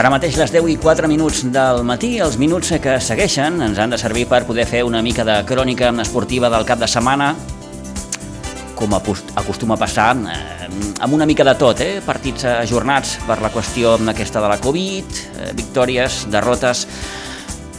Ara mateix les 10 i 4 minuts del matí, els minuts que segueixen ens han de servir per poder fer una mica de crònica esportiva del cap de setmana, com acostuma a passar, eh, amb una mica de tot, eh? partits ajornats per la qüestió aquesta de la Covid, eh, victòries, derrotes...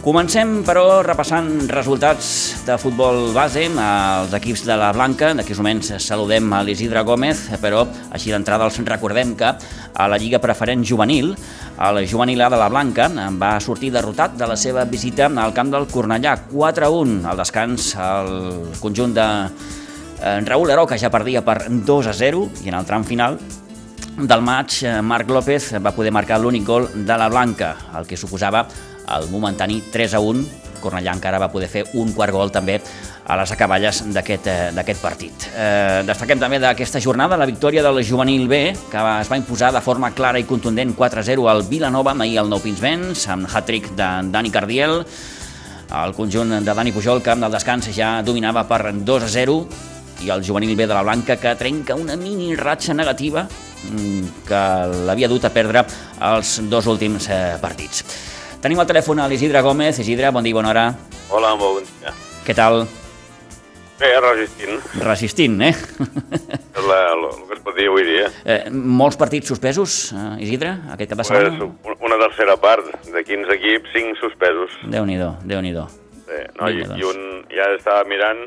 Comencem, però, repassant resultats de futbol base als equips de la Blanca. D'aquí uns moments saludem a l'Isidre Gómez, però així d'entrada els recordem que a la Lliga Preferent Juvenil el juvenil A de la Blanca va sortir derrotat de la seva visita al camp del Cornellà, 4-1 al descans el conjunt de eh, Raúl Heró, que ja perdia per 2-0 i en el tram final del maig Marc López va poder marcar l'únic gol de la Blanca, el que suposava el momentani 3-1 Cornellà encara va poder fer un quart gol també a les acaballes d'aquest eh, partit. Eh, destaquem també d'aquesta jornada la victòria del juvenil B, que es va imposar de forma clara i contundent 4-0 al Vilanova, ahir al Nou Pinsbens, amb hat-trick de Dani Cardiel. El conjunt de Dani Pujol, camp del descans, ja dominava per 2-0 i el juvenil B de la Blanca que trenca una mini ratxa negativa mm, que l'havia dut a perdre els dos últims eh, partits. Tenim al telèfon a l'Isidre Gómez. Isidre, bon dia, bona hora. Hola, bon dia. Què tal? Bé, resistint. Resistint, eh? És la, el, el que es pot dir avui dia. Eh, molts partits suspesos, eh, Isidre, aquest cap de setmana? Pues, una tercera part, de 15 equips, 5 suspesos. Déu-n'hi-do, déu nhi déu Sí, no, i, i un, ja estava mirant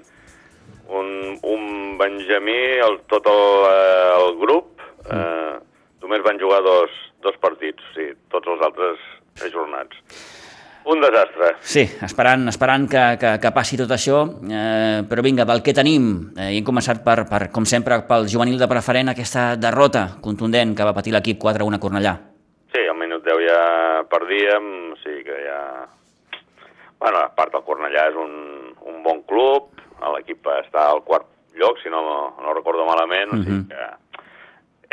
un, un Benjamí, el, tot el, eh, el grup, mm. eh, només van jugar dos, dos partits, o sigui, tots els altres ajornats. Un desastre. Sí, esperant, esperant que, que, que passi tot això, eh, però vinga, del que tenim, eh, i hem començat per, per, com sempre, pel juvenil de preferent, aquesta derrota contundent que va patir l'equip 4-1 a Cornellà. Sí, al minut 10 ja perdíem, sí que ja... Bueno, a part el Cornellà és un, un bon club, l'equip està al quart lloc, si no, no recordo malament, uh -huh. o sigui mhm. que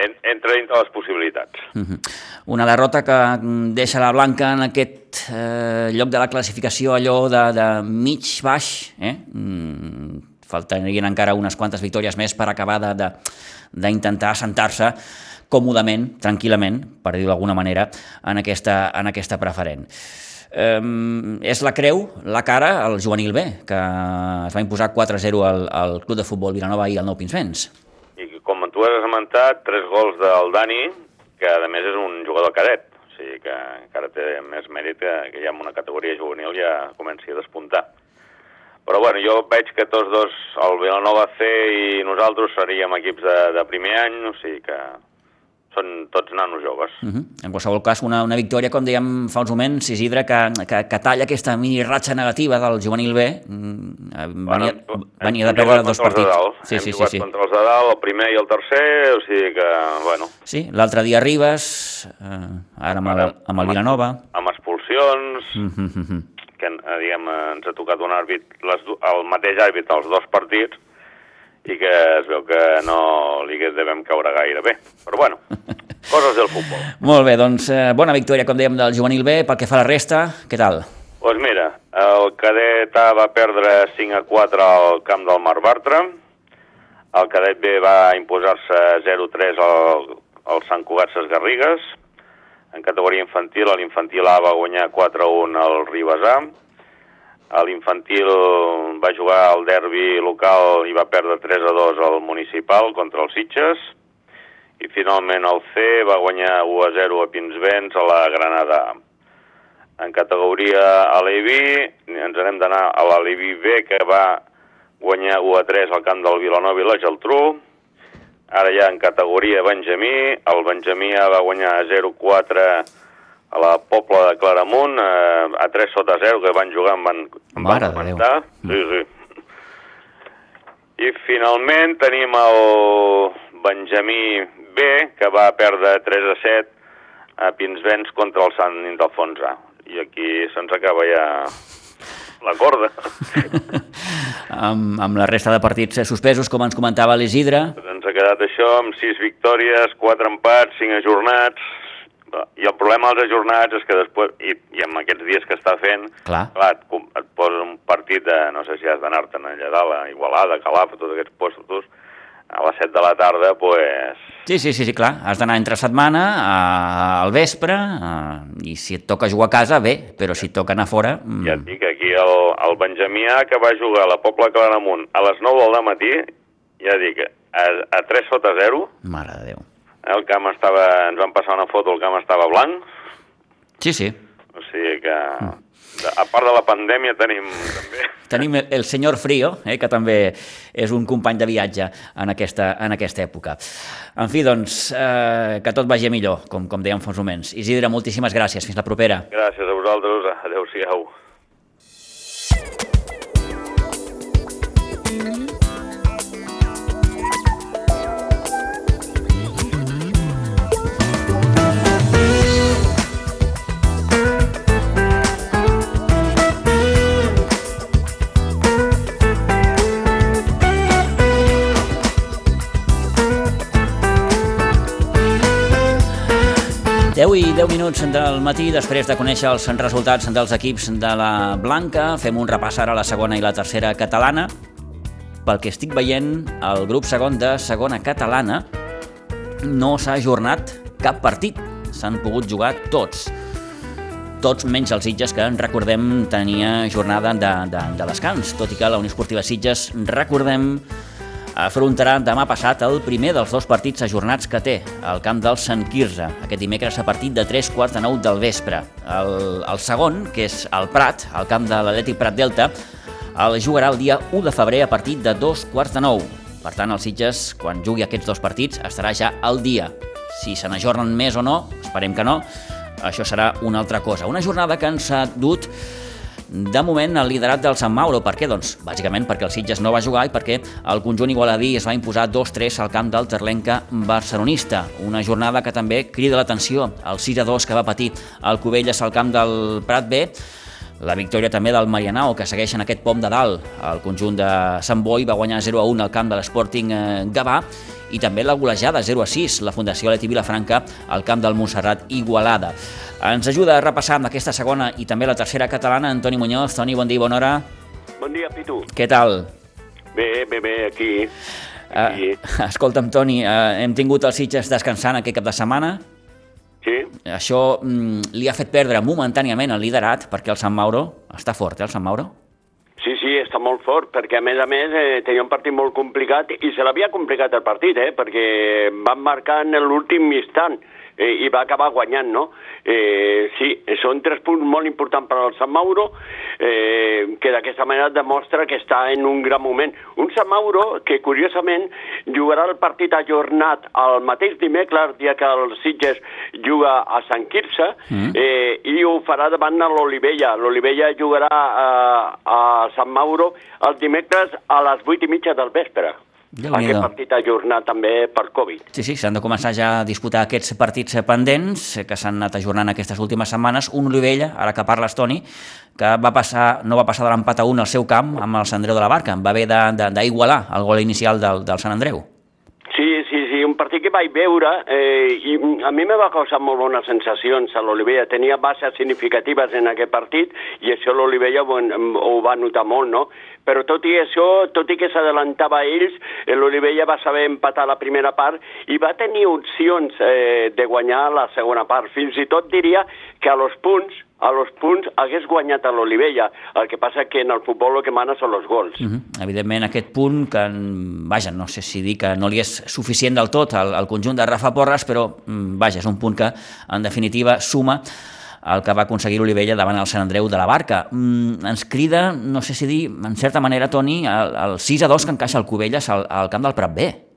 en, entra dintre les possibilitats. Uh -huh. Una derrota que deixa la Blanca en aquest eh, lloc de la classificació allò de, de mig baix, eh? Mm, faltarien encara unes quantes victòries més per acabar d'intentar assentar-se còmodament, tranquil·lament, per dir-ho d'alguna manera, en aquesta, en aquesta preferent. Um, és la creu, la cara, al juvenil B, que es va imposar 4-0 al, al Club de Futbol Vilanova i al Nou Pinsbens tu has esmentat tres gols del Dani, que a més és un jugador cadet, o sigui que encara té més mèrit que, que ja en una categoria juvenil ja comenci a despuntar. Però bueno, jo veig que tots dos, el Vilanova C i nosaltres seríem equips de, de primer any, o sigui que són tots nanos joves. Uh -huh. En qualsevol cas, una, una victòria, com dèiem fa uns moments, Isidre, que, que, que talla aquesta mini ratxa negativa del juvenil B. Mm, eh, venia, bueno, venia de perdre dos partits. Sí, hem sí, sí, sí. contra els de dalt, el primer i el tercer, o sigui que, bueno... Sí, l'altre dia Ribes, eh, ara amb el, amb el Vilanova. Amb expulsions, uh -huh. que eh, diguem, ens ha tocat un àrbit, les, el mateix àrbit als dos partits, i que es veu que no li devem caure gaire bé. Però bueno, coses del futbol. Molt bé, doncs eh, bona victòria, com dèiem, del juvenil B. Pel que fa a la resta, què tal? Doncs pues mira, el cadet A va perdre 5 a 4 al camp del Mar Bartra, el cadet B va imposar-se 0-3 al, al Sant Cugat Ses Garrigues, en categoria infantil, l'infantil A va guanyar 4-1 al Ribasà, a l'infantil va jugar al derbi local i va perdre 3 a 2 al municipal contra els Sitges. I finalment el C va guanyar 1 a 0 a Pinsbens a la Granada. En categoria a l'Evi ens anem d'anar a la l'Evi B que va guanyar 1 a 3 al camp del Vilanova i la Geltrú. Ara ja en categoria Benjamí, el Benjamí va guanyar 0-4 a la Pobla de Claramunt, eh, a 3 sota 0, que van jugar, em van, em van comentar. Sí, sí. I finalment tenim el Benjamí B, que va perdre 3 a 7 a Pinsbens contra el Sant Ildefons A. i aquí se'ns acaba ja la corda. amb, amb la resta de partits suspesos, com ens comentava l'Isidre. Ens ha quedat això amb sis victòries, quatre empats, cinc ajornats, i el problema dels ajornats és que després, i, i amb aquests dies que està fent, clar, clar et, et posa un partit de, no sé si has d'anar-te'n allà dalt, a Igualada, Calaf, tots aquests postos, a les 7 de la tarda, pues... Sí, sí, sí, sí clar, has d'anar entre setmana, a, al vespre, a, i si et toca jugar a casa, bé, però si et toca anar fora... Mm... Ja et dic, aquí el, el Benjamià, que va jugar a la Pobla Claramunt a les 9 del matí, ja dic, a, a 3 sota 0... Mare de Déu. El camp estava... Ens van passar una foto, el camp estava blanc. Sí, sí. O sigui que... Mm. A part de la pandèmia tenim també... Tenim el senyor Frío, eh, que també és un company de viatge en aquesta, en aquesta època. En fi, doncs, eh, que tot vagi millor, com, com dèiem fa uns moments. Isidre, moltíssimes gràcies. Fins la propera. Gràcies a vosaltres. Adéu-siau. 10 minuts del matí, després de conèixer els resultats dels equips de la Blanca, fem un repàs ara a la segona i la tercera catalana. Pel que estic veient, el grup segon de segona catalana no s'ha ajornat cap partit. S'han pogut jugar tots. Tots menys els Sitges, que recordem tenia jornada de, de, de descans, tot i que la Unió Esportiva Sitges, recordem, afrontarà demà passat el primer dels dos partits ajornats que té, al camp del Sant Quirze, aquest dimecres a partir de 3 quarts de 9 del vespre. El, el segon, que és el Prat, al camp de l'Atlètic Prat Delta, el jugarà el dia 1 de febrer a partir de 2 quarts de 9. Per tant, el Sitges, quan jugui aquests dos partits, estarà ja al dia. Si se n'ajornen més o no, esperem que no, això serà una altra cosa. Una jornada que ens ha dut de moment el liderat del Sant Mauro. Per què? Doncs bàsicament perquè el Sitges no va jugar i perquè el conjunt igualadí es va imposar 2-3 al camp del Terlenca barcelonista. Una jornada que també crida l'atenció al 6-2 que va patir el Cubelles al camp del Prat B la victòria també del Marianao, que segueix en aquest pom de dalt. El conjunt de Sant Boi va guanyar 0-1 al camp de l'Sporting eh, Gavà i també la golejada 0-6, la Fundació Leti Vilafranca al camp del Montserrat Igualada. Ens ajuda a repassar amb aquesta segona i també la tercera catalana, Antoni Muñoz. Toni, bon dia, bona hora. Bon dia, Pitu. Què tal? Bé, bé, bé, aquí. aquí. Uh, escolta'm, Toni, uh, hem tingut els Sitges descansant aquest cap de setmana. Sí. Això mm, li ha fet perdre momentàniament el liderat, perquè el Sant Mauro està fort, eh, el Sant Mauro? Sí, sí, està molt fort, perquè a més a més eh, tenia un partit molt complicat i se l'havia complicat el partit, eh, perquè van marcar en l'últim instant eh, i va acabar guanyant, no? Eh, sí, són tres punts molt importants per al Sant Mauro, eh, que d'aquesta manera demostra que està en un gran moment. Un Sant Mauro que, curiosament, jugarà el partit ajornat el mateix dimecres, dia que el Sitges juga a Sant Quirze, mm. eh, i ho farà davant de l'Olivella. L'Olivella jugarà a, a Sant Mauro el dimecres a les vuit i mitja del vespre. Aquest partit ajornat també per Covid. Sí, sí, s'han de començar ja a disputar aquests partits pendents que s'han anat ajornant aquestes últimes setmanes. Un Olivella, ara que parles, Toni, que va passar, no va passar de l'empat a un al seu camp amb el Sant Andreu de la Barca, va haver d'igualar el gol inicial del, del Sant Andreu. Sí, sí, sí, un partit que vaig veure eh, i a mi me va causar molt bones sensacions a l'Olivella. Tenia bases significatives en aquest partit i això l'Olivella ho, ho va notar molt, no? però tot i això, tot i que s'adelantava a ells, eh, l'Olivella va saber empatar la primera part i va tenir opcions eh, de guanyar la segona part. Fins i tot diria que a los punts a los punts hagués guanyat a l'Olivella. El que passa que en el futbol el que mana són els gols. Mhm. -huh. Evidentment, aquest punt que, vaja, no sé si dir que no li és suficient del tot al, al conjunt de Rafa Porres, però, mm, vaja, és un punt que, en definitiva, suma el que va aconseguir l'Olivella davant el Sant Andreu de la Barca. Mm, ens crida, no sé si dir, en certa manera, Toni, el, el 6 a 2 que encaixa el Cubelles al, al camp del Prat B.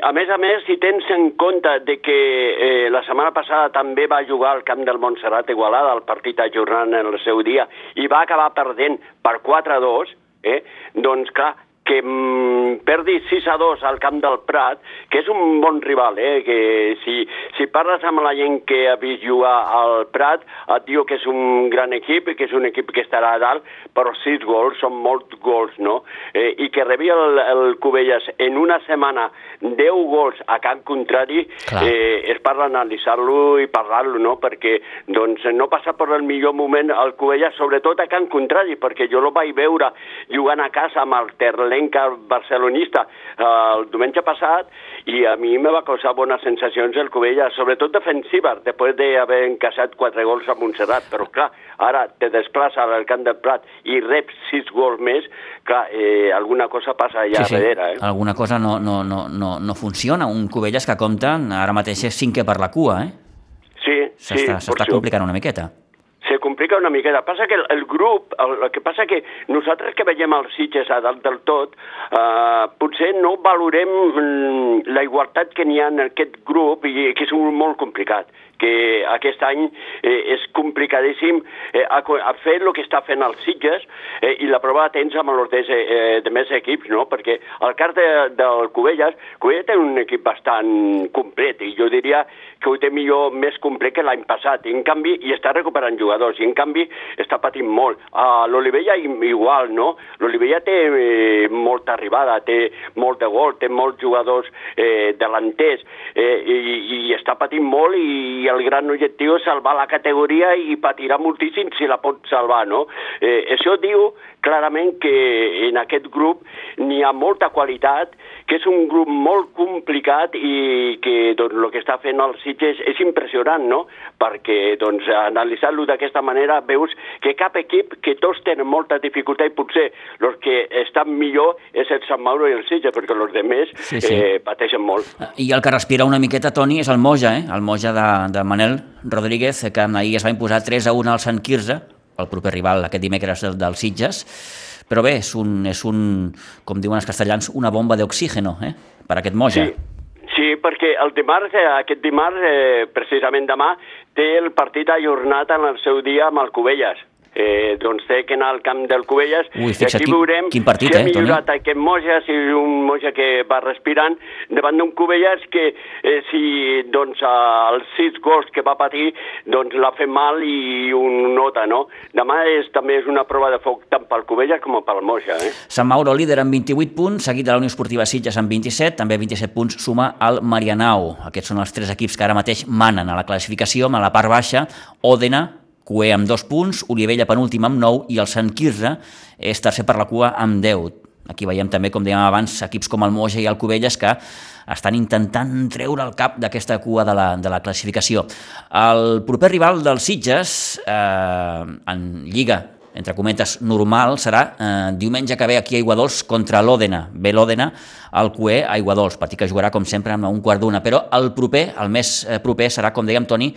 A més a més, si tens en compte de que eh, la setmana passada també va jugar al camp del Montserrat Igualada, el partit ajornant en el seu dia, i va acabar perdent per 4 a 2, eh, doncs clar, que mm, perdi 6 a 2 al camp del Prat, que és un bon rival, eh? que si, si parles amb la gent que ha vist jugar al Prat, et diu que és un gran equip, que és un equip que estarà a dalt, però 6 gols són molts gols, no? Eh, I que rebi el, el Cubelles en una setmana 10 gols a camp contrari, Clar. eh, és per analitzar-lo i parlar-lo, no? Perquè doncs, no passa per el millor moment el Cubelles, sobretot a camp contrari, perquè jo el vaig veure jugant a casa amb el Terlenca barcelonista eh, el diumenge passat i a mi me va causar bones sensacions el Cubelles, sobretot defensives, després d'haver encaixat quatre gols a Montserrat, però clar, ara te desplaça al camp del Prat i reps sis gols més, clar, eh, alguna cosa passa allà sí, sí. darrere. Eh? Alguna cosa no, no, no, no, no funciona. Un Cubelles que compta ara mateix és cinquè per la cua, eh? Sí, sí. S'està complicant una miqueta se complica una miqueta. Passa que el, el grup, el, el que passa que nosaltres que veiem els Sitges a dalt del tot, eh, potser no valorem mm, la igualtat que n'hi ha en aquest grup i que és molt complicat que aquest any eh, és complicadíssim eh, a, a fer el que està fent els Sitges eh, i la prova tens amb els de, eh, de més equips, no? perquè el cas de, del Cubelles, Cubelles té un equip bastant complet i jo diria que ho té millor més complet que l'any passat, i en canvi i està recuperant jugadors, i en canvi està patint molt. A l'Olivella igual, no? L'Olivella té eh, molta arribada, té molt de gol, té molts jugadors eh, delanters, eh, i, i està patint molt i el gran objectiu és salvar la categoria i patirà moltíssim si la pot salvar, no? Eh, això diu clarament que en aquest grup n'hi ha molta qualitat, que és un grup molt complicat i que doncs, el que està fent el Sitges és impressionant, no? Perquè doncs, analitzant-lo d'aquesta manera veus que cap equip, que tots tenen molta dificultat i potser els que estan millor és el Sant Mauro i el Sitges, perquè els altres sí, sí. eh, pateixen molt. I el que respira una miqueta, Toni, és el Moja, eh? el Moja de, de Manel Rodríguez, que ahir es va imposar 3 a 1 al Sant Quirze, el proper rival aquest dimecres del, del Sitges, però bé, és un, és un, com diuen els castellans, una bomba d'oxígeno eh? per aquest Moja. Sí. sí, perquè el dimarts, eh, aquest dimarts, eh, precisament demà, té el partit ajornat en el seu dia amb el Cubelles eh, doncs té que anar al camp del Cubelles Ui, i aquí quin, veurem quin partit, si ha eh, millorat Toni? aquest Moja, si és un Moja que va respirant davant d'un Cubelles que eh, si doncs els sis gols que va patir doncs l'ha fet mal i un nota, no? Demà és, també és una prova de foc tant pel Cubelles com pel Moja, eh? Sant Mauro líder amb 28 punts, seguit de la Unió Esportiva Sitges amb 27, també 27 punts suma el Marianao. Aquests són els tres equips que ara mateix manen a la classificació, a la part baixa, Òdena, Cué amb dos punts, Olivella penúltim amb 9 i el Sant Quirze és tercer per la cua amb 10. Aquí veiem també, com dèiem abans, equips com el Moja i el Cubelles que estan intentant treure el cap d'aquesta cua de la, de la classificació. El proper rival dels Sitges eh, en Lliga entre cometes, normal, serà eh, diumenge que ve aquí a Iguadols contra l'Òdena. Ve l'Òdena al Cué a Iguadols, partit que jugarà com sempre amb un quart d'una, però el proper, el més eh, proper serà, com dèiem Toni,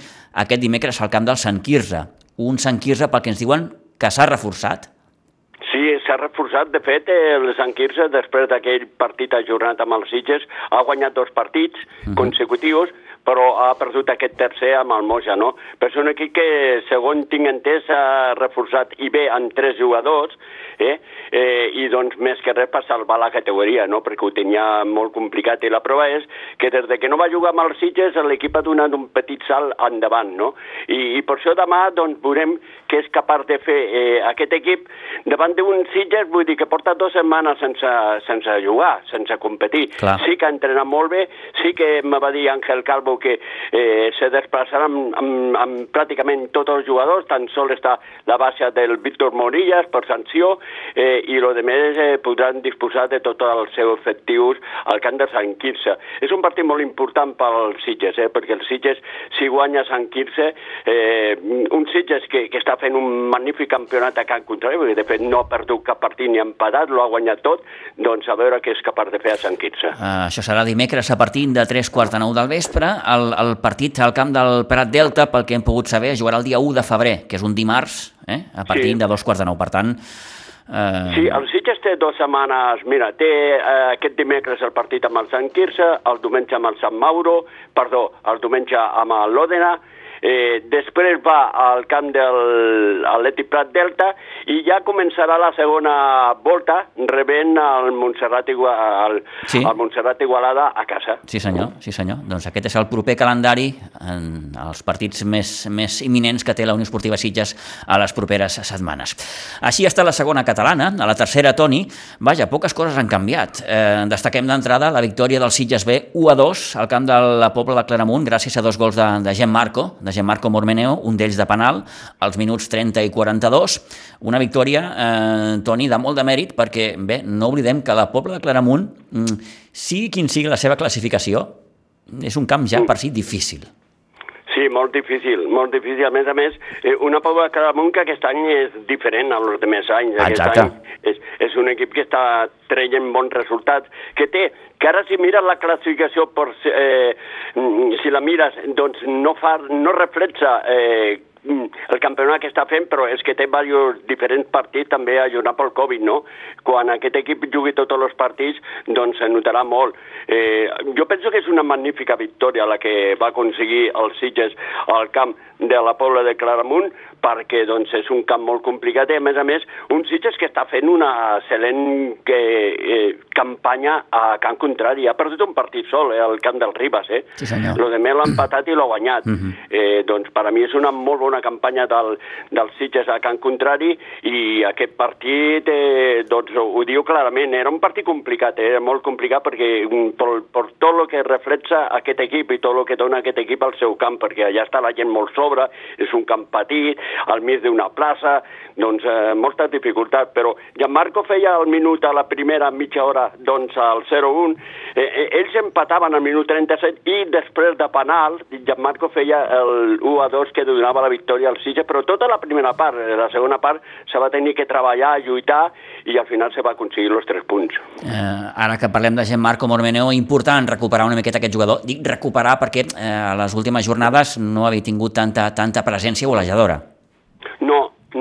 aquest dimecres al camp del Sant Quirze. Un Sant Quirze pel que ens diuen que s'ha reforçat. Sí, s'ha reforçat. De fet, el Sant Quirze, després d'aquell partit ajornat amb els Sitges, ha guanyat dos partits uh mhm. -huh. Però ha perdut aquest tercer amb el Moja, no? Però és un equip que, segons tinc entès, s'ha reforçat i bé amb tres jugadors, eh? eh? i doncs més que res per salvar la categoria, no? perquè ho tenia molt complicat. I la prova és que des de que no va jugar amb els Sitges l'equip ha donat un petit salt endavant, no? I, i per això demà doncs, veurem què és capaç de fer eh, aquest equip davant d'un Sitges, vull dir que porta dues setmanes sense, sense jugar, sense competir. Clar. Sí que ha entrenat molt bé, sí que me va dir Àngel Calvo Bilbao que eh, se desplaçarà amb, amb, amb pràcticament tots els jugadors, tan sol està la baixa del Víctor Morillas per sanció eh, i els altres eh, podran disposar de tots els seus efectius al camp de Sant Quirze. És un partit molt important pel Sitges, eh, perquè el Sitges, si guanya Sant Quirze, eh, un Sitges que, que està fent un magnífic campionat a Can Contrari, perquè de fet no ha perdut cap partit ni ha empatat, l'ha guanyat tot, doncs a veure què és capaç de fer a Sant Quirze. Uh, això serà dimecres a partir de 3 quarts de 9 del vespre el, el partit al camp del Prat Delta, pel que hem pogut saber, jugarà el dia 1 de febrer, que és un dimarts, eh? a partir sí. de dos quarts de nou. Per tant, Eh... Sí, el Sitges té dues setmanes, mira, té eh, aquest dimecres el partit amb el Sant Quirze, el diumenge amb el Sant Mauro, perdó, el diumenge amb l'Òdena, eh, després va al camp del Atlètic Prat Delta i ja començarà la segona volta rebent el Montserrat, Igua, el, Sí. el Montserrat Igualada a casa. Sí senyor, sí senyor. Doncs aquest és el proper calendari en els partits més, més imminents que té la Unió Esportiva Sitges a les properes setmanes. Així està la segona catalana, a la tercera, Toni, vaja, poques coses han canviat. Eh, destaquem d'entrada la victòria del Sitges B 1 a 2 al camp de la Pobla de Claramunt gràcies a dos gols de, de Gianmarco, de Gianmarco Mormeneo, un d'ells de penal, als minuts 30 i 42. Una victòria, eh, Toni, de molt de mèrit perquè, bé, no oblidem que la Pobla de Claramunt, mm, sigui quin sigui la seva classificació, és un camp ja per si difícil. Sí, molt difícil, molt difícil. A més a més, eh, una Pobla de Claramunt que aquest any és diferent als altres anys. Aquest Exacte. any és, un equip que està traient bons resultats, que té, que ara si mires la classificació, per, eh, si la mires, doncs no, fa, no reflexa eh, el campionat que està fent, però és que té diversos diferents partits també ajunat pel Covid, no? Quan aquest equip jugui tots els partits, doncs se notarà molt. Eh, jo penso que és una magnífica victòria la que va aconseguir el Sitges al camp de la Pobla de Claramunt, perquè doncs, és un camp molt complicat i, a més a més, un Sitges que està fent una excel·lent que, eh, campanya a camp contrari. Ha perdut un partit sol, eh, al camp del Ribas, eh? Sí, senyor. Lo de Mel l'ha empatat i l'ha guanyat. eh, doncs per a mi és una molt bona campanya del, del Sitges a camp contrari i aquest partit, eh, doncs ho diu clarament, era un partit complicat, eh, molt complicat perquè mm, per, per tot el que reflexa aquest equip i tot el que dona aquest equip al seu camp, perquè allà està la gent molt sobre, és un camp petit, al mig d'una plaça, doncs eh, moltes dificultats, però Gianmarco feia el minut a la primera mitja hora, doncs al 0-1, eh, eh, ells empataven al minut 37 i després de penal, Gianmarco feia el 1-2 que donava la victòria al Sitges, però tota la primera part, eh, la segona part se va tenir que treballar, lluitar i al final se va aconseguir els tres punts. Eh, ara que parlem de Gianmarco Mormeneo, important recuperar una miqueta aquest jugador. Dic recuperar perquè eh, a les últimes jornades no havia tingut tanta, tanta presència golejadora.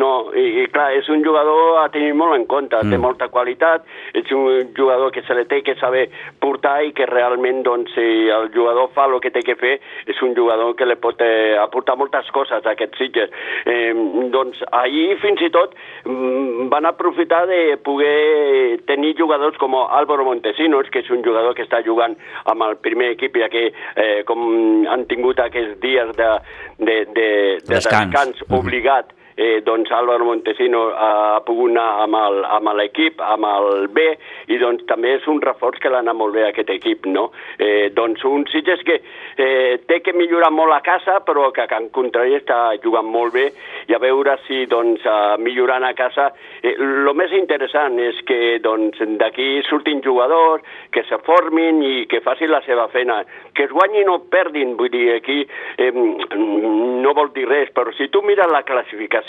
No, i, i clar, és un jugador a tenir molt en compte, mm. té molta qualitat, és un jugador que se li té que saber portar i que realment, doncs, si el jugador fa el que té que fer, és un jugador que li pot eh, aportar moltes coses a aquests Sitges. Eh, doncs ahir fins i tot mm, van aprofitar de poder tenir jugadors com Álvaro Montesinos, que és un jugador que està jugant amb el primer equip, ja que eh, com han tingut aquests dies de, de, de, de Descans. descans Mhm. obligat, eh, doncs Álvaro Montesino ha pogut anar amb el- amb l'equip, amb el B, i doncs també és un reforç que l'ha anat molt bé aquest equip, no? Eh, doncs un Sitges que eh, té que millorar molt a casa, però que a Can Contrari està jugant molt bé, i a veure si doncs eh, millorant a casa... Eh, lo més interessant és que doncs surtin jugadors, que se formin i que facin la seva feina, que es guanyin o perdin, vull dir, aquí eh, no vol dir res, però si tu mires la classificació,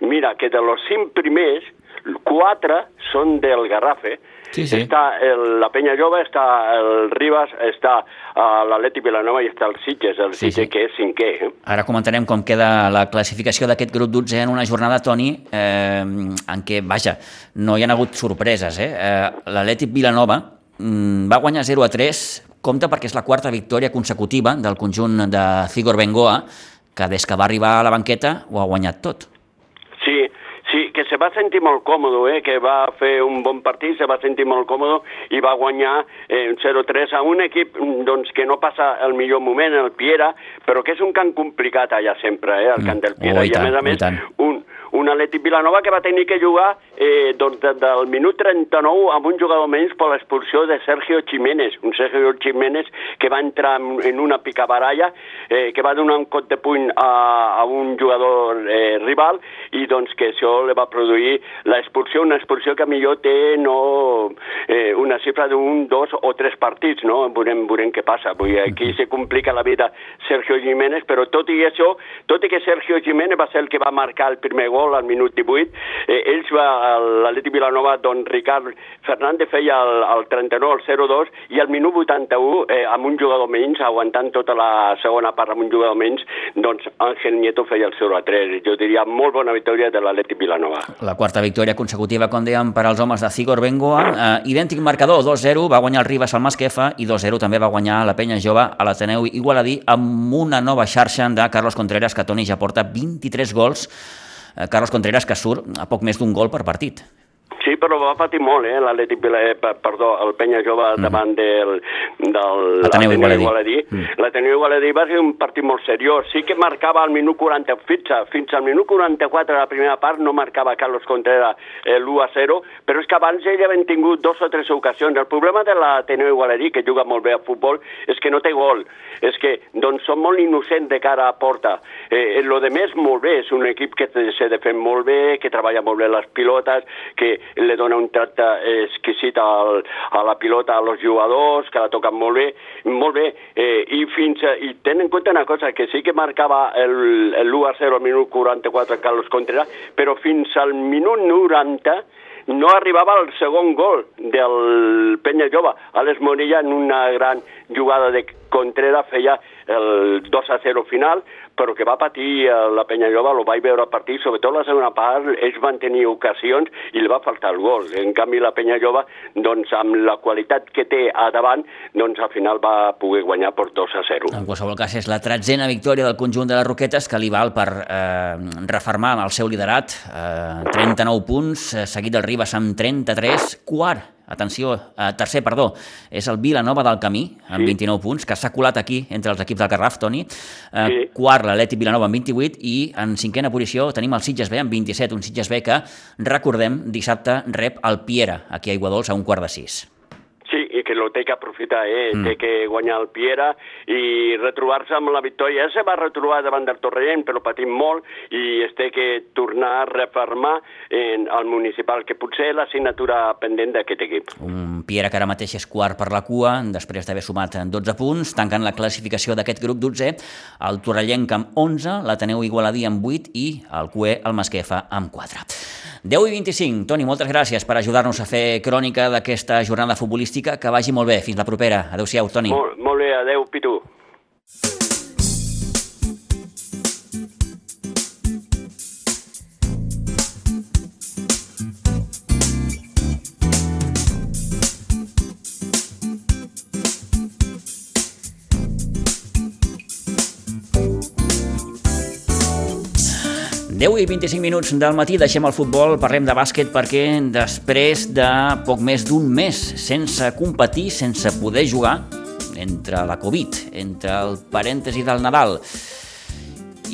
mira que de los cinc primers, quatre són del Garrafe, Sí, sí. està el, la Penya Jove, està el Ribas, està uh, l'Atleti Vilanova i està el Sitges, el Sí, Sitges sí. que és cinquè. Eh? Ara comentarem com queda la classificació d'aquest grup 12 en una jornada, Toni, eh, en què, vaja, no hi ha hagut sorpreses. Eh? Eh, L'Atlètic Vilanova mm, va guanyar 0 a 3, compta perquè és la quarta victòria consecutiva del conjunt de Cigor Bengoa, que des que va arribar a la banqueta ho ha guanyat tot. Sí, sí, que se va sentir molt còmode, eh? que va fer un bon partit, se va sentir molt còmode i va guanyar eh, 0-3 a un equip mm, doncs, que no passa el millor moment, el Piera, però que és un camp complicat allà sempre, eh? el camp del Piera. Oh, i I, a tant, més a oh, més, tant. un, un Atlètic Vilanova que va tenir que jugar eh, doncs, de, del minut 39 amb un jugador menys per l'expulsió de Sergio Jiménez, un Sergio Jiménez que va entrar en, en una picabaralla, eh, que va donar un cot de puny a, a un jugador eh, rival i doncs que això li va produir l'expulsió, una expulsió que millor té no, eh, una xifra d'un, dos o tres partits, no? Veurem, veurem què passa. Vull dir, aquí se complica la vida Sergio Jiménez, però tot i això, tot i que Sergio Jiménez va ser el que va marcar el primer gol al minut 18, eh, ells va, l'Atleti Vilanova, don Ricard Fernández feia el, el 39, el 0-2, i al minut 81, eh, amb un jugador menys, aguantant tota la segona part amb un jugador menys, doncs Ángel Nieto feia el 0-3. Jo diria molt bona victòria de l'Atlètic Vilanova. La quarta victòria consecutiva, com dèiem, per als homes de Cigor Bengoa. Eh, idèntic marcador, 2-0, va guanyar el Ribas al Masquefa i 2-0 també va guanyar la Penya Jove a l'Ateneu Igualadí amb una nova xarxa de Carlos Contreras, que Toni ja porta 23 gols. Eh, Carlos Contreras que surt a poc més d'un gol per partit. Sí, però va patir molt, eh, l'Atlètic eh, perdó, el Penya Jove mm. davant del, del l'Ateneu Igualadí. Igualadí. Mm. L'Ateneu Igualadí va ser un partit molt seriós. Sí que marcava al minut 40, fins, fins al minut 44 de la primera part no marcava Carlos Contreras eh, l'1 a 0, però és que abans ell havia tingut dos o tres ocasions. El problema de l'Ateneu Igualadí, que juga molt bé a futbol, és que no té gol. És que doncs, són molt innocents de cara a porta. Eh, lo de més, molt bé, és un equip que s'ha de fer molt bé, que treballa molt bé les pilotes, que le dona un tracte exquisit al, a la pilota, a los jugadors, que la toquen molt bé, molt bé, eh, i fins a, i tenen en compte una cosa, que sí que marcava el, el 1 a 0 al minut 44 Carlos Contreras, però fins al minut 90 no arribava el segon gol del Penya Jove. Alex Morilla en una gran jugada de Contreras feia el 2 a 0 final, però que va patir eh, la Penya Llova, lo vaig veure partir, sobretot la segona part, ells van tenir ocasions i li va faltar el gol. En canvi, la Penya Llova, doncs, amb la qualitat que té a davant, doncs, al final va poder guanyar per 2 a 0. En qualsevol cas, és la tretzena victòria del conjunt de les Roquetes que li val per eh, reformar el seu liderat. Eh, 39 punts, eh, seguit del Ribas amb 33, quart atenció, eh, tercer, perdó, és el Vilanova del Camí, amb sí. 29 punts, que s'ha colat aquí entre els equips del Garraf, Toni. Eh, sí. Quart, l'Atlètic Vilanova amb 28, i en cinquena posició tenim el Sitges B amb 27, un Sitges B que, recordem, dissabte rep el Piera, aquí a Iguadols, a un quart de sis que lo té que aprofitar, eh? Mm. té que guanyar el Piera i retrobar-se amb la victòria. Ja se va retrobar davant del Torrellent, però patint molt, i es té que tornar a refermar en el municipal, que potser és la signatura pendent d'aquest equip. Un Piera que ara mateix és quart per la cua, després d'haver sumat 12 punts, tancant la classificació d'aquest grup 12, el Torrellenc amb 11, l'Ateneu Igualadí amb 8 i el CUE, el Masquefa, amb 4. 10 i 25. Toni, moltes gràcies per ajudar-nos a fer crònica d'aquesta jornada futbolística. Que vagi molt bé. Fins la propera. Adéu-siau, Toni. Molt, molt bé. Adéu, Pitu. 10 i 25 minuts del matí deixem el futbol, parlem de bàsquet perquè després de poc més d'un mes sense competir, sense poder jugar, entre la Covid, entre el parèntesi del Nadal,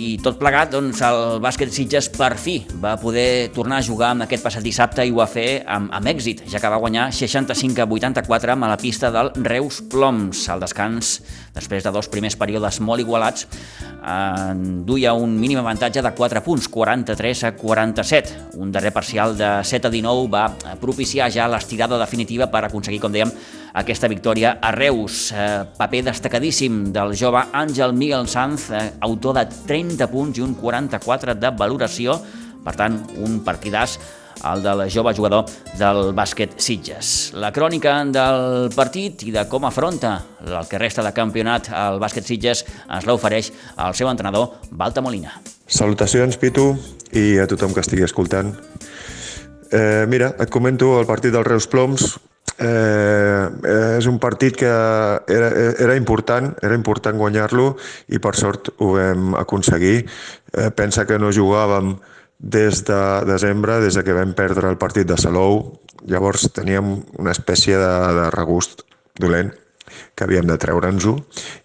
i tot plegat, doncs, el bàsquet Sitges per fi va poder tornar a jugar amb aquest passat dissabte i ho va fer amb, amb èxit, ja que va guanyar 65 a 84 amb la pista del Reus Ploms. Al descans, després de dos primers períodes molt igualats, eh, duia un mínim avantatge de 4 punts, 43 a 47. Un darrer parcial de 7 a 19 va propiciar ja l'estirada definitiva per aconseguir, com dèiem, aquesta victòria a Reus. Eh, paper destacadíssim del jove Àngel Miguel Sanz, eh, autor de 30 punts i un 44 de valoració. Per tant, un partidàs el del jove jugador del bàsquet Sitges. La crònica del partit i de com afronta el que resta de campionat al bàsquet Sitges ens l'ofereix el seu entrenador, Balta Molina. Salutacions, Pitu, i a tothom que estigui escoltant. Eh, mira, et comento el partit dels Reus Ploms, Eh, és un partit que era, era important, era important guanyar-lo i per sort ho vam aconseguir. Eh, pensa que no jugàvem des de desembre, des de que vam perdre el partit de Salou. Llavors teníem una espècie de, de regust dolent que havíem de treure'ns-ho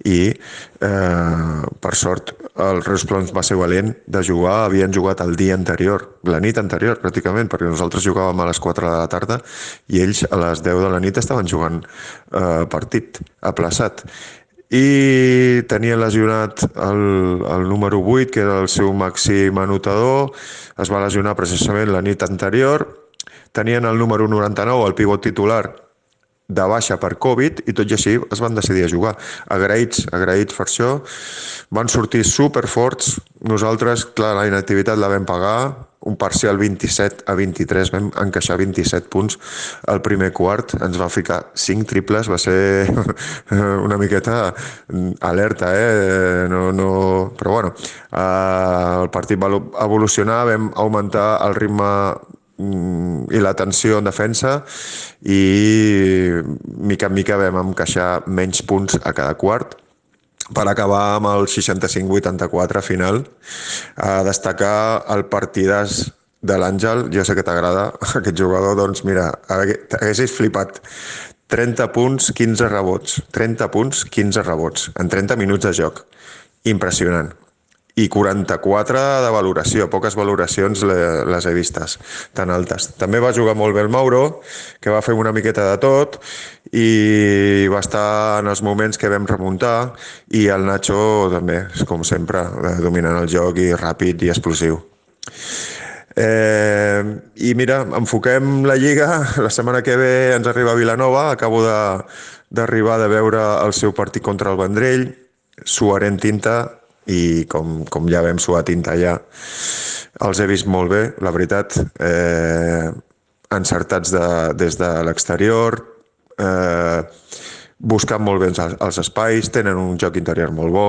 i eh, per sort el Reus Plons va ser valent de jugar, havien jugat el dia anterior, la nit anterior pràcticament, perquè nosaltres jugàvem a les 4 de la tarda i ells a les 10 de la nit estaven jugant eh, partit aplaçat i tenia lesionat el, el número 8, que era el seu màxim anotador, es va lesionar precisament la nit anterior, tenien el número 99, el pivot titular, de baixa per Covid i tot i així es van decidir a jugar. Agraïts, agraïts per això. Van sortir super forts. Nosaltres, clar, la inactivitat la vam pagar. un parcial 27 a 23, vam encaixar 27 punts al primer quart, ens va ficar 5 triples, va ser una miqueta alerta, eh? No, no... però bueno, eh, el partit va evolucionar, vam augmentar el ritme i la tensió en defensa i mica en mica vam encaixar menys punts a cada quart per acabar amb el 65-84 final, a destacar el partidàs de l'Àngel, jo sé que t'agrada aquest jugador, doncs mira, haguessis flipat. 30 punts, 15 rebots. 30 punts, 15 rebots, en 30 minuts de joc. Impressionant i 44 de valoració, poques valoracions les he vistes tan altes. També va jugar molt bé el Mauro, que va fer una miqueta de tot i va estar en els moments que vam remuntar i el Nacho també, com sempre, dominant el joc i ràpid i explosiu. Eh, I mira, enfoquem la Lliga, la setmana que ve ens arriba a Vilanova, acabo d'arribar de, de veure el seu partit contra el Vendrell, suaré en tinta, i com, com ja vam suar tinta ja, els he vist molt bé, la veritat, eh, encertats de, des de l'exterior, eh, buscant molt bé els, els espais, tenen un joc interior molt bo,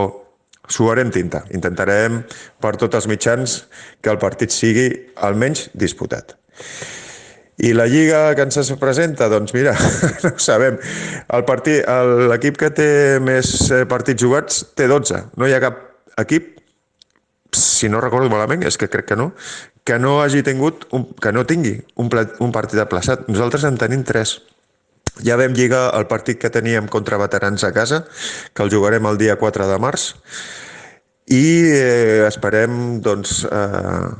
suarem tinta, intentarem per tots els mitjans que el partit sigui almenys disputat. I la Lliga que ens presenta, doncs mira, no ho sabem. L'equip que té més eh, partits jugats té 12. No hi ha cap equip, si no recordo malament, és que crec que no, que no hagi tingut, un, que no tingui un, un partit aplaçat. Nosaltres en tenim tres. Ja vam lligar el partit que teníem contra veterans a casa, que el jugarem el dia 4 de març, i eh, esperem doncs, eh,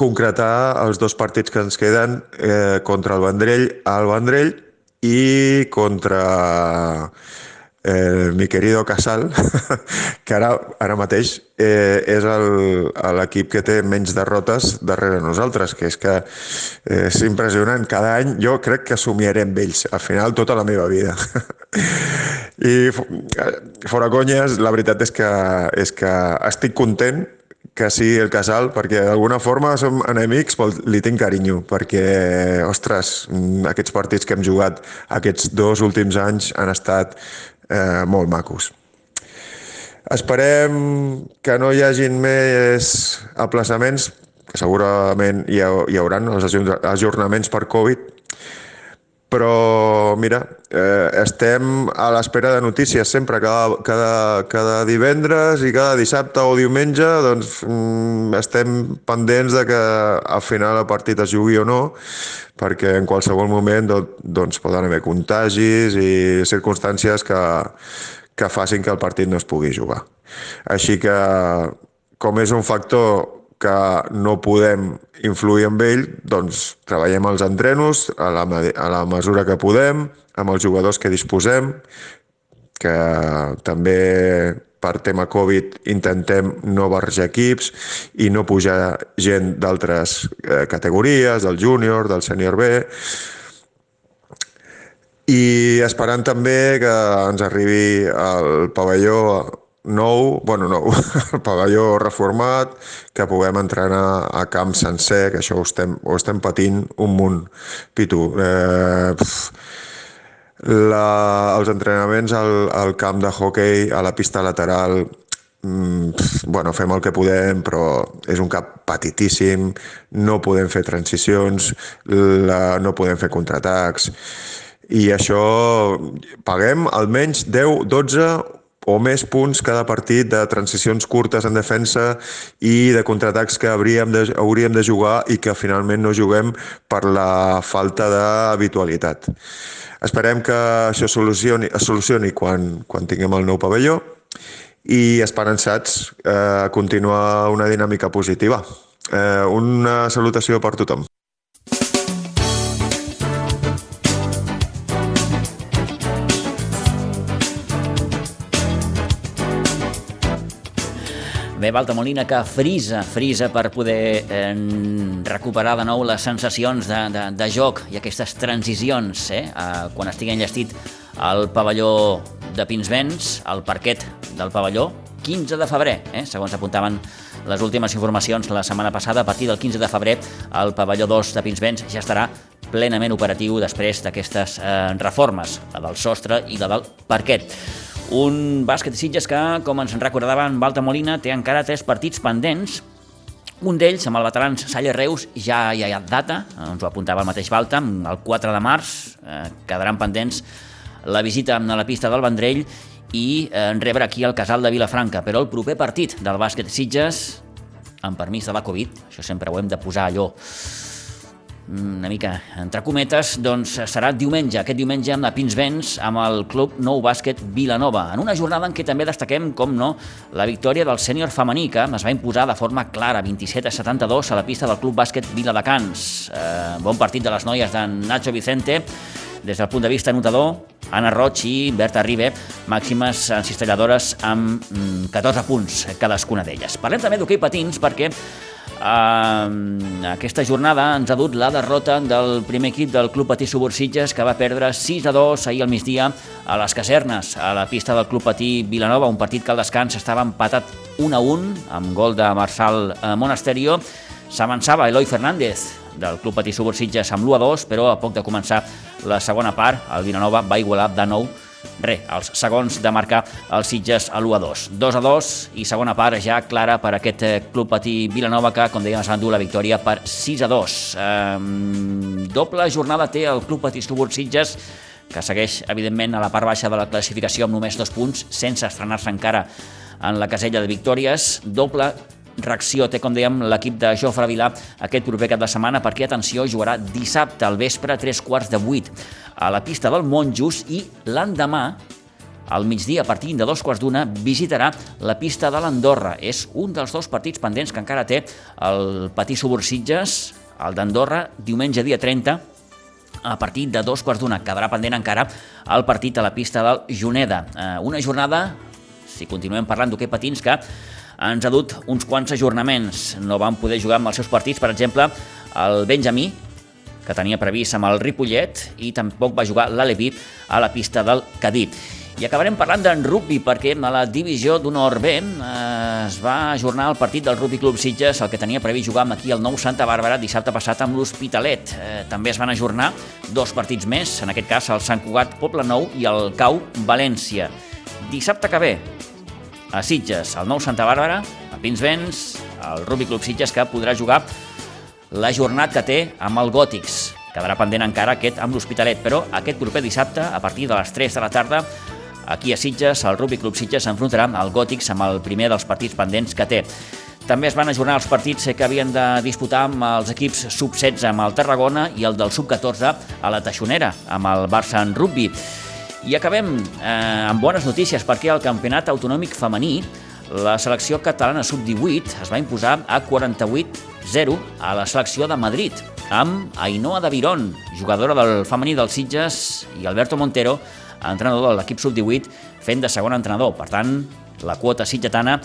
concretar els dos partits que ens queden eh, contra el Vendrell al Vendrell i contra eh, mi querido Casal, que ara, ara mateix eh, és l'equip que té menys derrotes darrere nosaltres, que és que eh, és impressionant. Cada any jo crec que somiaré amb ells, al final tota la meva vida. I fora conyes, la veritat és que, és que estic content que sigui el Casal, perquè d'alguna forma som enemics, però li tinc carinyo, perquè, ostres, aquests partits que hem jugat aquests dos últims anys han estat eh, molt macos. Esperem que no hi hagin més aplaçaments, que segurament hi, ha, hi haurà els ajornaments per Covid, però mira, eh, estem a l'espera de notícies sempre, cada, cada, cada divendres i cada dissabte o diumenge doncs, mm, estem pendents de que al final el partit es jugui o no, perquè en qualsevol moment doncs, poden haver contagis i circumstàncies que, que facin que el partit no es pugui jugar. Així que, com és un factor que no podem influir amb ell, doncs treballem els entrenos a la, a la mesura que podem, amb els jugadors que disposem, que també per tema Covid intentem no barrejar equips i no pujar gent d'altres eh, categories, del júnior, del sènior B, i esperant també que ens arribi al pavelló nou, bueno, nou, el pavelló reformat, que puguem entrenar a camp sencer, que això ho estem, ho estem patint un munt, Pitu. Eh, la, els entrenaments al, al camp de hockey, a la pista lateral, mm, pf, bueno, fem el que podem, però és un cap petitíssim, no podem fer transicions, la, no podem fer contraatacs, i això paguem almenys 10, 12 o més punts cada partit de transicions curtes en defensa i de contraatacs que hauríem de, hauríem de jugar i que finalment no juguem per la falta d'habitualitat. Esperem que això solucioni, es solucioni quan, quan tinguem el nou pavelló i esperançats eh, continuar una dinàmica positiva. Eh, una salutació per tothom. Bé, Balta Molina, que frisa, frisa per poder eh, recuperar de nou les sensacions de, de, de joc i aquestes transicions, eh, eh, quan estigui enllestit al pavelló de Pinsbens, al parquet del pavelló, 15 de febrer, eh, segons apuntaven les últimes informacions la setmana passada, a partir del 15 de febrer, el pavelló 2 de Pinsbens ja estarà plenament operatiu després d'aquestes eh, reformes, la del sostre i la del parquet. Un bàsquet de Sitges que, com ens en recordava en Balta Molina, té encara tres partits pendents, un d'ells, amb el veterans Salle Reus, ja, hi ha data, ens ho apuntava el mateix Balta, el 4 de març, eh, quedaran pendents la visita a la pista del Vendrell i eh, rebre aquí al casal de Vilafranca. Però el proper partit del bàsquet Sitges, amb permís de la Covid, això sempre ho hem de posar allò una mica entre cometes, doncs serà diumenge, aquest diumenge amb la Pinsbens amb el Club Nou Bàsquet Vilanova, en una jornada en què també destaquem, com no, la victòria del sènior femení que es va imposar de forma clara, 27 a 72 a la pista del Club Bàsquet Viladecans. Eh, bon partit de les noies de Nacho Vicente, des del punt de vista notador, Anna Roig i Berta Ribe, màximes encistelladores amb 14 mm, punts cadascuna d'elles. Parlem també d'hoquei patins perquè Uh, aquesta jornada ens ha dut la derrota del primer equip del Club Patí Subursitges que va perdre 6 a 2 ahir al migdia a les casernes, a la pista del Club Patí Vilanova, un partit que al descans estava empatat 1 a 1 amb gol de Marçal eh, Monasterio. S'avançava Eloi Fernández del Club Patí Subursitges amb l'1 a 2, però a poc de començar la segona part, el Vilanova va igualar de nou Re, els segons de marcar els Sitges a l'1 a 2. 2 a 2 i segona part ja clara per aquest eh, club patí Vilanova que, com dèiem, endur la victòria per 6 a 2. Um, doble jornada té el club patí Estubur Sitges que segueix, evidentment, a la part baixa de la classificació amb només dos punts, sense estrenar-se encara en la casella de victòries. Doble reacció té, com dèiem, l'equip de Jofre Vilà aquest proper cap de setmana perquè, atenció, jugarà dissabte al vespre a tres quarts de vuit a la pista del Monjos i l'endemà al migdia, a partir de dos quarts d'una, visitarà la pista de l'Andorra. És un dels dos partits pendents que encara té el Patí Subursitges, el d'Andorra, diumenge dia 30, a partir de dos quarts d'una. Quedarà pendent encara el partit a la pista del Juneda. Eh, una jornada, si continuem parlant d'hoquei patins, que ens ha dut uns quants ajornaments. No van poder jugar amb els seus partits, per exemple, el Benjamí, que tenia previst amb el Ripollet, i tampoc va jugar l'Alevi a la pista del Cadí. I acabarem parlant d'en rugby, perquè a la divisió d'honor B eh, es va ajornar el partit del Rugby Club Sitges, el que tenia previst jugar amb aquí el nou Santa Bàrbara dissabte passat amb l'Hospitalet. Eh, també es van ajornar dos partits més, en aquest cas el Sant Cugat Poble Nou i el Cau València. Dissabte que ve, a Sitges, el nou Santa Bàrbara, a Pinsbens, el Rugby Club Sitges, que podrà jugar la jornada que té amb el Gòtics. Quedarà pendent encara aquest amb l'Hospitalet, però aquest proper dissabte, a partir de les 3 de la tarda, aquí a Sitges, el Rugby Club Sitges s'enfrontarà al Gòtics amb el primer dels partits pendents que té. També es van ajornar els partits que havien de disputar amb els equips sub-16 amb el Tarragona i el del sub-14 a la Taixonera, amb el Barça en rugby. I acabem eh, amb bones notícies perquè al campionat autonòmic femení la selecció catalana sub-18 es va imposar a 48-0 a la selecció de Madrid amb Ainhoa de Viron, jugadora del femení dels Sitges, i Alberto Montero, entrenador de l'equip sub-18, fent de segon entrenador. Per tant, la quota sitgetana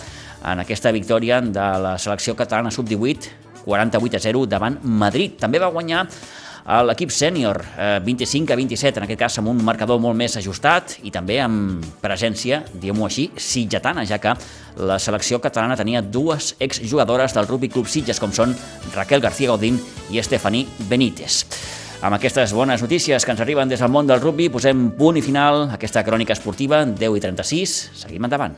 en aquesta victòria de la selecció catalana sub-18, 48 a 0 davant Madrid. També va guanyar l'equip sènior, eh, 25 a 27, en aquest cas amb un marcador molt més ajustat i també amb presència, diguem-ho així, sitgetana, ja que la selecció catalana tenia dues exjugadores del Rugby Club Sitges, com són Raquel García Godín i Estefany Benítez. Amb aquestes bones notícies que ens arriben des del món del rugby, posem punt i final a aquesta crònica esportiva, 10 i 36. Seguim endavant.